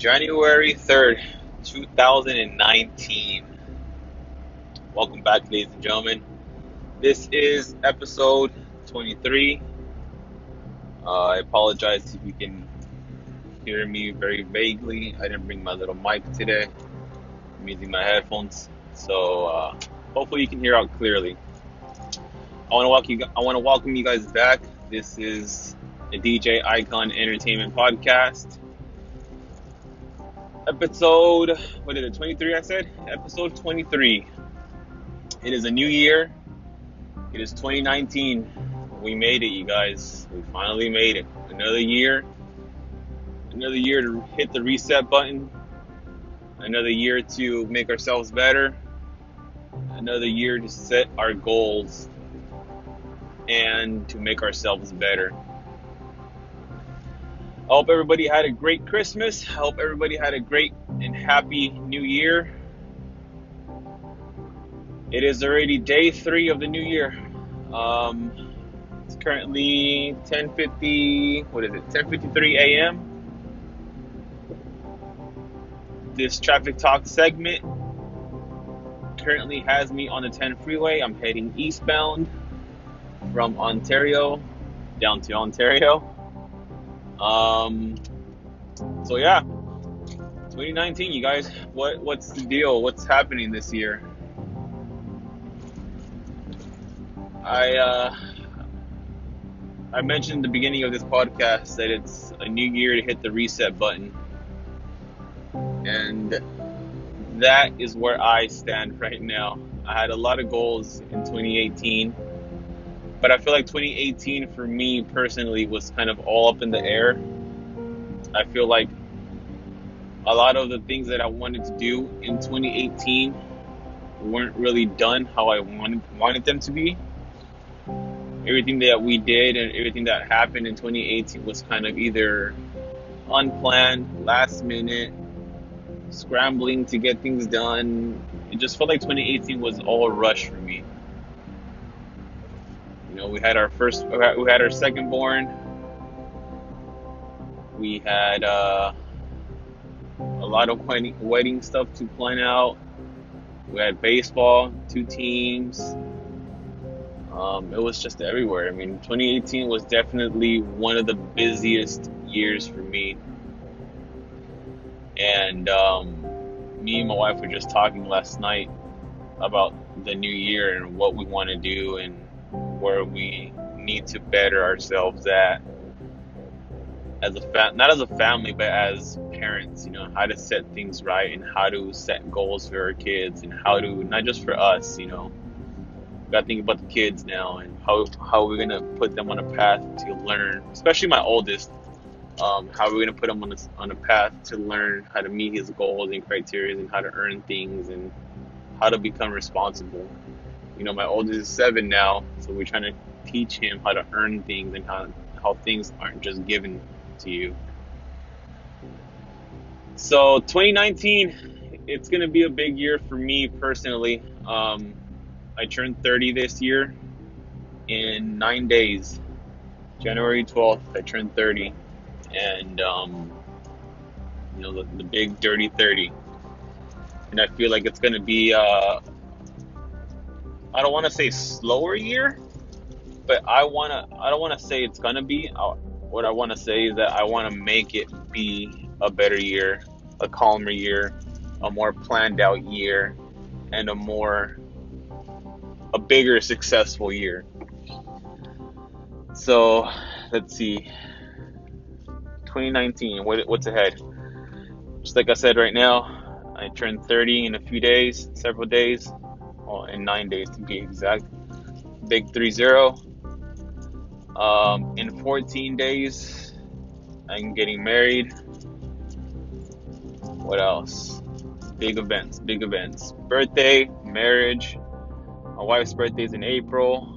January 3rd, 2019. Welcome back, ladies and gentlemen. This is episode 23. Uh, I apologize if you can hear me very vaguely. I didn't bring my little mic today. I'm using my headphones, so uh, hopefully you can hear out clearly. I want to welcome you. I want to welcome you guys back. This is the DJ Icon Entertainment Podcast. Episode, what is it, 23? I said? Episode 23. It is a new year. It is 2019. We made it, you guys. We finally made it. Another year. Another year to hit the reset button. Another year to make ourselves better. Another year to set our goals and to make ourselves better. I hope everybody had a great Christmas. I hope everybody had a great and happy new year. It is already day three of the new year. Um, it's currently 10:50. What is it? 10:53 a.m. This traffic talk segment currently has me on the 10 freeway. I'm heading eastbound from Ontario down to Ontario. Um, so yeah, 2019, you guys, what what's the deal? What's happening this year? I uh, I mentioned at the beginning of this podcast that it's a new year to hit the reset button, and that is where I stand right now. I had a lot of goals in 2018 but I feel like 2018 for me personally was kind of all up in the air. I feel like a lot of the things that I wanted to do in 2018 weren't really done how I wanted wanted them to be. Everything that we did and everything that happened in 2018 was kind of either unplanned, last minute, scrambling to get things done. It just felt like 2018 was all rush for me know, we had our first, we had our second born. We had uh, a lot of wedding, wedding stuff to plan out. We had baseball, two teams. Um, it was just everywhere. I mean, 2018 was definitely one of the busiest years for me. And um, me and my wife were just talking last night about the new year and what we want to do and where we need to better ourselves at as a fa- not as a family but as parents you know how to set things right and how to set goals for our kids and how to not just for us you know. Gotta think about the kids now and how how we're gonna put them on a path to learn especially my oldest um, how we're gonna put him on a, on a path to learn how to meet his goals and criteria and how to earn things and how to become responsible. You know, my oldest is seven now, so we're trying to teach him how to earn things and how how things aren't just given to you. So 2019, it's gonna be a big year for me personally. Um, I turned 30 this year in nine days. January 12th, I turned 30, and um, you know the, the, big dirty 30. And I feel like it's gonna be uh, I don't want to say slower year, but I want to I don't want to say it's going to be uh, what I want to say is that I want to make it be a better year, a calmer year, a more planned out year and a more a bigger successful year. So, let's see. 2019, what, what's ahead? Just like I said right now, I turned 30 in a few days, several days well, in nine days to be exact. Big 3 0. Um, in 14 days, I'm getting married. What else? Big events, big events. Birthday, marriage. My wife's birthday is in April.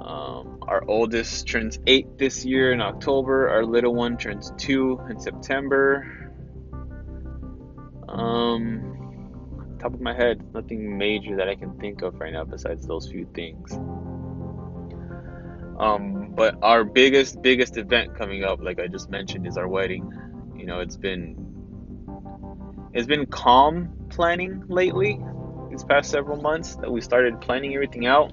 Um, our oldest turns eight this year in October. Our little one turns two in September. Um, top of my head, nothing major that I can think of right now besides those few things. Um, but our biggest, biggest event coming up, like I just mentioned, is our wedding. You know, it's been it's been calm planning lately these past several months that we started planning everything out.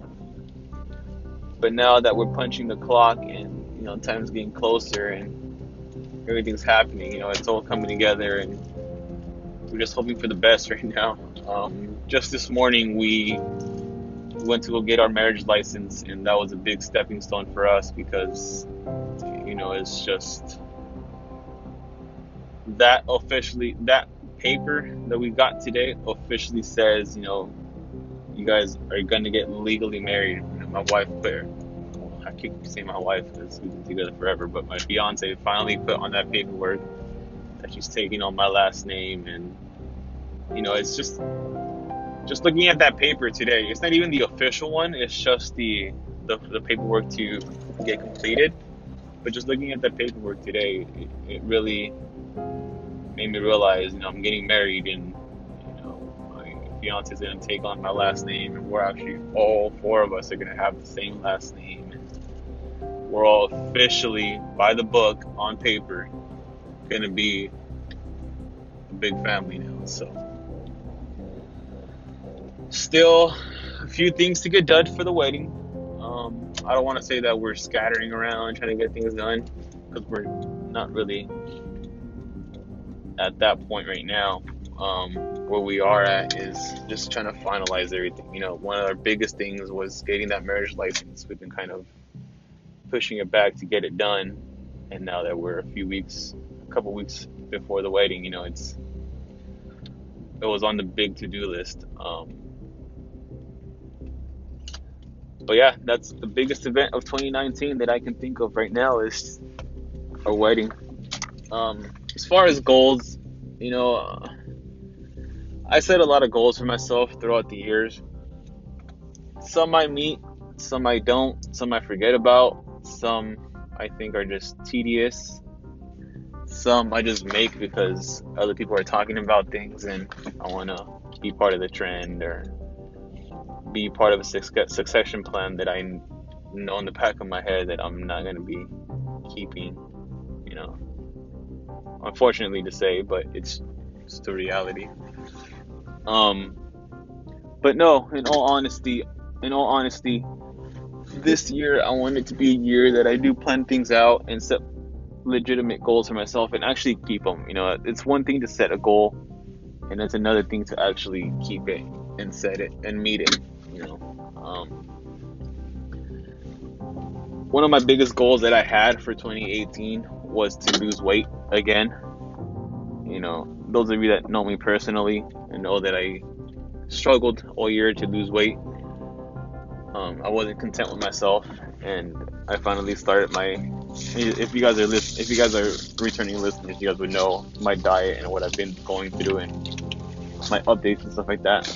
But now that we're punching the clock and you know time's getting closer and everything's happening, you know, it's all coming together and we're just hoping for the best right now. Um, just this morning we went to go get our marriage license and that was a big stepping stone for us because you know it's just that officially that paper that we got today officially says, you know, you guys are gonna get legally married. Know, my wife well, I keep saying my wife because we've been together forever, but my fiance finally put on that paperwork that she's taking on my last name, and you know, it's just just looking at that paper today. It's not even the official one. It's just the the, the paperwork to get completed. But just looking at that paperwork today, it, it really made me realize, you know, I'm getting married and, you know, my fiance is going to take on my last name and we're actually, all four of us are going to have the same last name. We're all officially, by the book, on paper, going to be a big family now. So, still a few things to get done for the wedding. Um, I don't want to say that we're scattering around trying to get things done because we're not really at that point right now, um, where we are at is just trying to finalize everything. You know, one of our biggest things was getting that marriage license. We've been kind of pushing it back to get it done, and now that we're a few weeks, a couple weeks before the wedding, you know, it's it was on the big to-do list. Um, but yeah, that's the biggest event of 2019 that I can think of right now is a wedding. Um, as far as goals, you know, I set a lot of goals for myself throughout the years. Some I meet, some I don't, some I forget about, some I think are just tedious. Some I just make because other people are talking about things and I want to be part of the trend or be part of a succession plan that I know in the back of my head that I'm not going to be keeping, you know unfortunately to say, but it's it's the reality. Um, but no, in all honesty, in all honesty, this year I want it to be a year that I do plan things out and set legitimate goals for myself and actually keep them. You know, it's one thing to set a goal, and it's another thing to actually keep it and set it and meet it. You know, um, one of my biggest goals that I had for 2018 was to lose weight again. You know, those of you that know me personally and know that I struggled all year to lose weight. Um, I wasn't content with myself, and I finally started my. If you guys are list, if you guys are returning listeners, you guys would know my diet and what I've been going through and my updates and stuff like that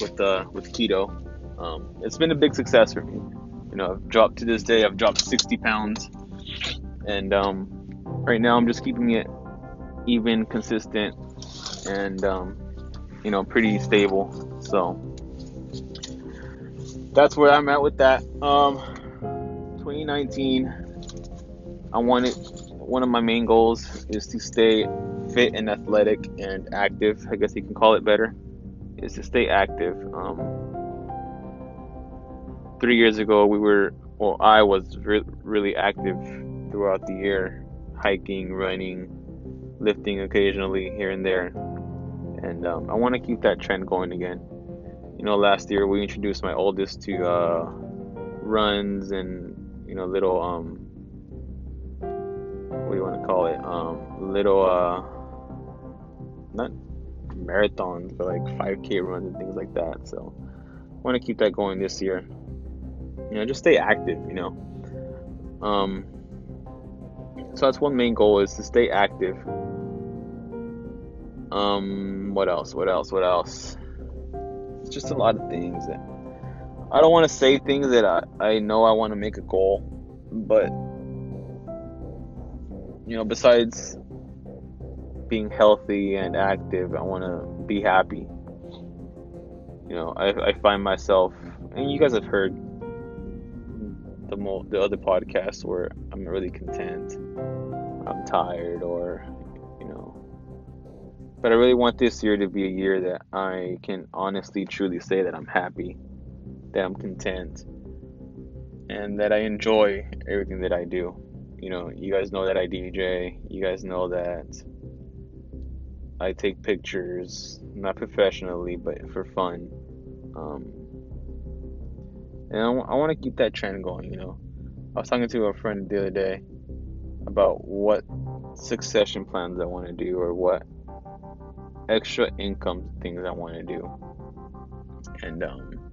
with uh, with keto. Um, it's been a big success for me. You know, I've dropped to this day. I've dropped 60 pounds, and um, right now I'm just keeping it even, consistent, and um, you know, pretty stable. So that's where I'm at with that. Um, 2019, I wanted one of my main goals is to stay fit and athletic and active. I guess you can call it better. Is to stay active. Um, three years ago, we were, well, I was re- really active throughout the year hiking, running, lifting occasionally here and there. And um, I want to keep that trend going again. You know, last year we introduced my oldest to uh, runs and you know little um, what do you want to call it? Um, little uh, not marathons, but like 5K runs and things like that. So I want to keep that going this year. You know, just stay active. You know. Um, so that's one main goal is to stay active. Um, what else? What else? What else? It's just a lot of things. that I don't want to say things that I, I know I want to make a goal, but you know, besides being healthy and active, I want to be happy. You know, I, I find myself, and you guys have heard the mo- the other podcasts where I'm really content. I'm tired, or you know, But I really want this year to be a year that I can honestly, truly say that I'm happy, that I'm content, and that I enjoy everything that I do. You know, you guys know that I DJ. You guys know that I take pictures, not professionally, but for fun. Um, and I, w- I want to keep that trend going, you know. I was talking to a friend the other day about what succession plans I want to do or what extra income things I want to do. And um,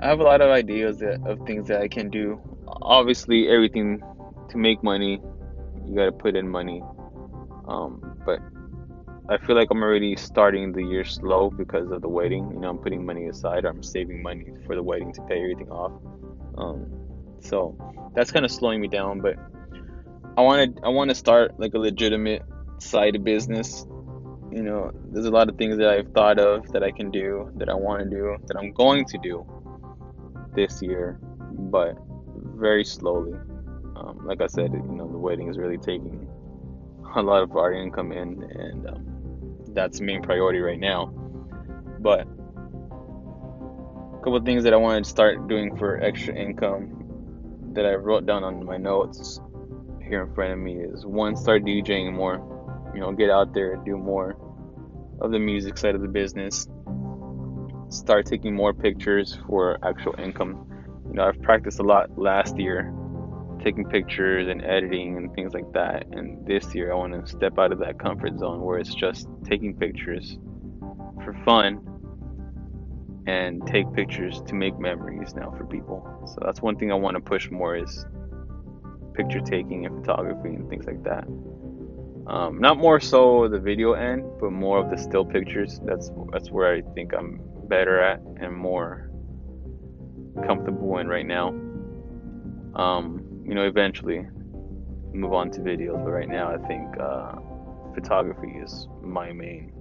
I have a lot of ideas that, of things that I can do. Obviously, everything to make money, you got to put in money. Um, but I feel like I'm already starting the year slow because of the wedding. You know, I'm putting money aside. I'm saving money for the wedding to pay everything off. Um, so that's kind of slowing me down. But I want to I want to start like a legitimate side of business. You know, there's a lot of things that I've thought of that I can do, that I want to do, that I'm going to do this year, but very slowly. Um, like I said, you know, the wedding is really taking a lot of our income in, and um, that's main priority right now. But a couple things that I wanted to start doing for extra income that I wrote down on my notes here in front of me is one, start DJing more. You know, get out there, and do more of the music side of the business start taking more pictures for actual income. You know, I've practiced a lot last year, taking pictures and editing and things like that. And this year, I want to step out of that comfort zone where it's just taking pictures for fun and take pictures to make memories now for people. So that's one thing I want to push more is picture taking and photography and things like that. Um, not more so the video end, but more of the still pictures. That's that's where I think I'm better at and more comfortable in right now. Um, you know, eventually move on to videos, but right now I think uh, photography is my main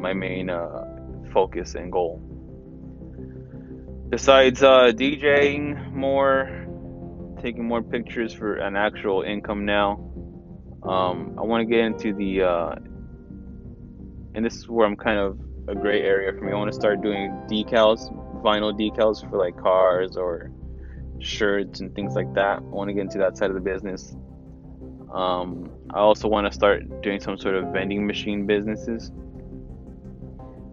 my main uh, focus and goal. Besides uh, DJing more, taking more pictures for an actual income now. Um, I want to get into the, uh, and this is where I'm kind of a gray area for me. I want to start doing decals, vinyl decals for like cars or shirts and things like that. I want to get into that side of the business. Um, I also want to start doing some sort of vending machine businesses.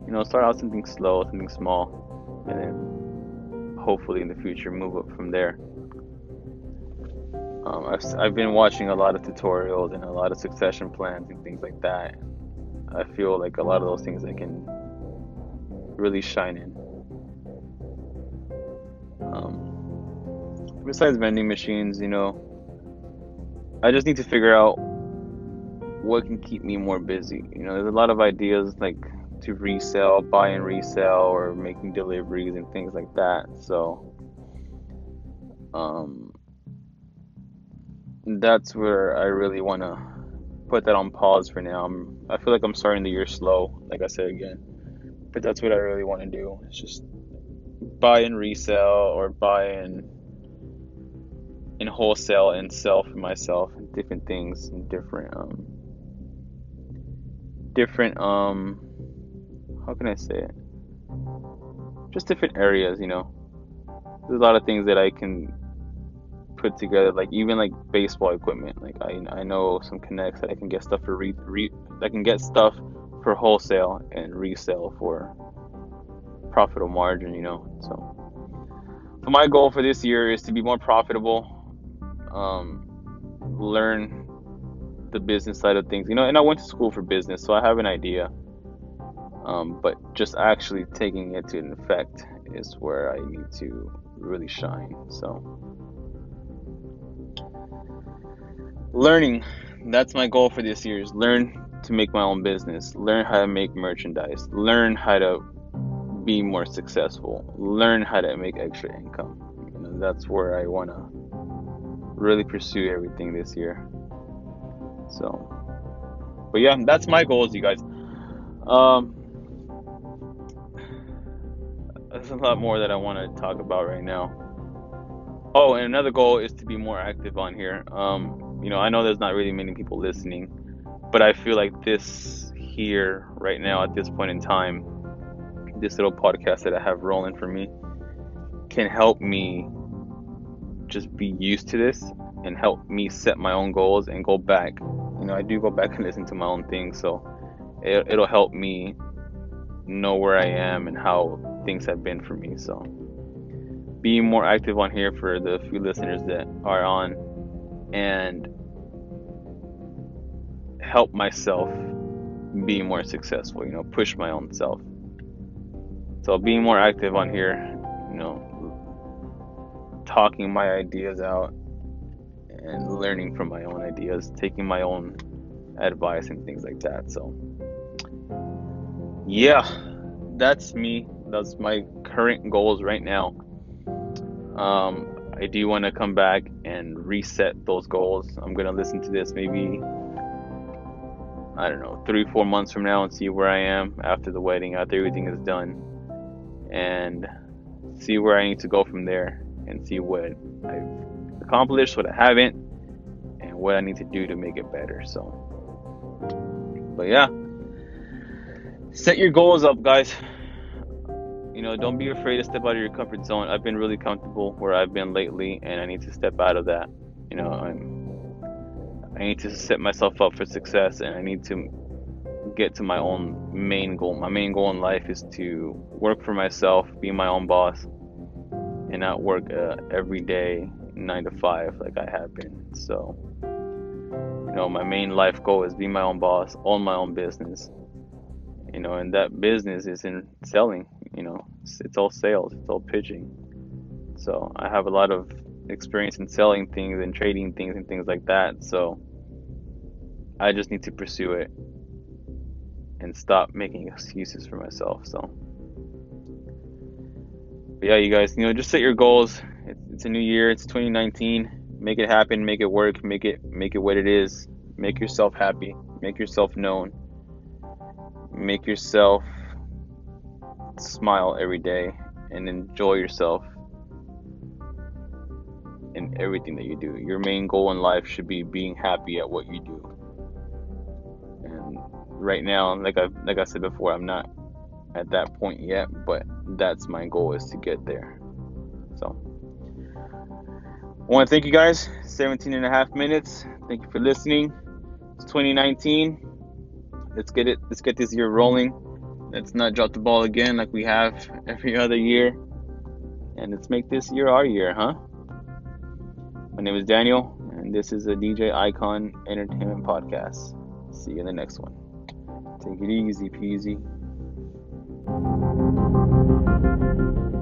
You know, start out something slow, something small, and then hopefully in the future move up from there. Um, I've, I've been watching a lot of tutorials and a lot of succession plans and things like that. I feel like a lot of those things I can really shine in. Um, besides vending machines, you know, I just need to figure out what can keep me more busy. You know, there's a lot of ideas like to resell, buy and resell, or making deliveries and things like that. So, um, that's where I really want to put that on pause for now. I'm, I feel like I'm starting the year slow, like I said again but that's what I really want to do. It's just buy and resell or buy and in wholesale and sell for myself different things and different um different um how can I say it? Just different areas, you know. There's a lot of things that I can put together, like even like baseball equipment. Like I I know some connects that I can get stuff for re, re I can get stuff for wholesale and resale for profitable margin, you know. So, so my goal for this year is to be more profitable, um, learn the business side of things, you know. And I went to school for business, so I have an idea. Um, but just actually taking it to an effect is where I need to really shine. So, learning that's my goal for this year is learn to make my own business, learn how to make merchandise, learn how to be more successful, learn how to make extra income. You know, that's where I want to really pursue everything this year. So, but yeah, that's my goals, you guys. Um, there's a lot more that I want to talk about right now. Oh, and another goal is to be more active on here. Um, you know, I know there's not really many people listening, but I feel like this here right now at this point in time, this little podcast that I have rolling for me can help me just be used to this and help me set my own goals and go back. You know, I do go back and listen to my own things, so it, it'll help me know where I am and how things have been for me. So, being more active on here for the few listeners that are on and help myself be more successful, you know, push my own self. So, being more active on here, you know, talking my ideas out and learning from my own ideas, taking my own advice and things like that. So, yeah, that's me. That's my current goals right now. Um, I do want to come back and reset those goals. I'm gonna listen to this maybe I don't know three, four months from now and see where I am after the wedding, after everything is done, and see where I need to go from there and see what I've accomplished, what I haven't, and what I need to do to make it better. So, but yeah, set your goals up, guys. You know, don't be afraid to step out of your comfort zone. I've been really comfortable where I've been lately, and I need to step out of that. You know, I'm. I need to set myself up for success, and I need to get to my own main goal. My main goal in life is to work for myself, be my own boss, and not work uh, every day nine to five like I have been. So, you know, my main life goal is be my own boss, own my own business. You know, and that business is in selling. You know, it's, it's all sales, it's all pitching. So I have a lot of experience in selling things and trading things and things like that. So I just need to pursue it and stop making excuses for myself. So but yeah, you guys, you know, just set your goals. It's, a new year. It's 2019. Make it happen. Make it work. Make it make it what it is. Make yourself happy. Make yourself known. Make yourself smile every day and enjoy yourself in everything that you do. Your main goal in life should be being happy at what you do. And right now, like I like I said before, I'm not at that point yet, but that's my goal is to get there. So I want to thank you guys. 17 and a half minutes. Thank you for listening. It's 2019. Let's get it. Let's get this year rolling. Let's not drop the ball again like we have every other year. And let's make this year our year, huh? My name is Daniel, and this is a DJ Icon Entertainment Podcast. See you in the next one. Take it easy peasy. Thank you.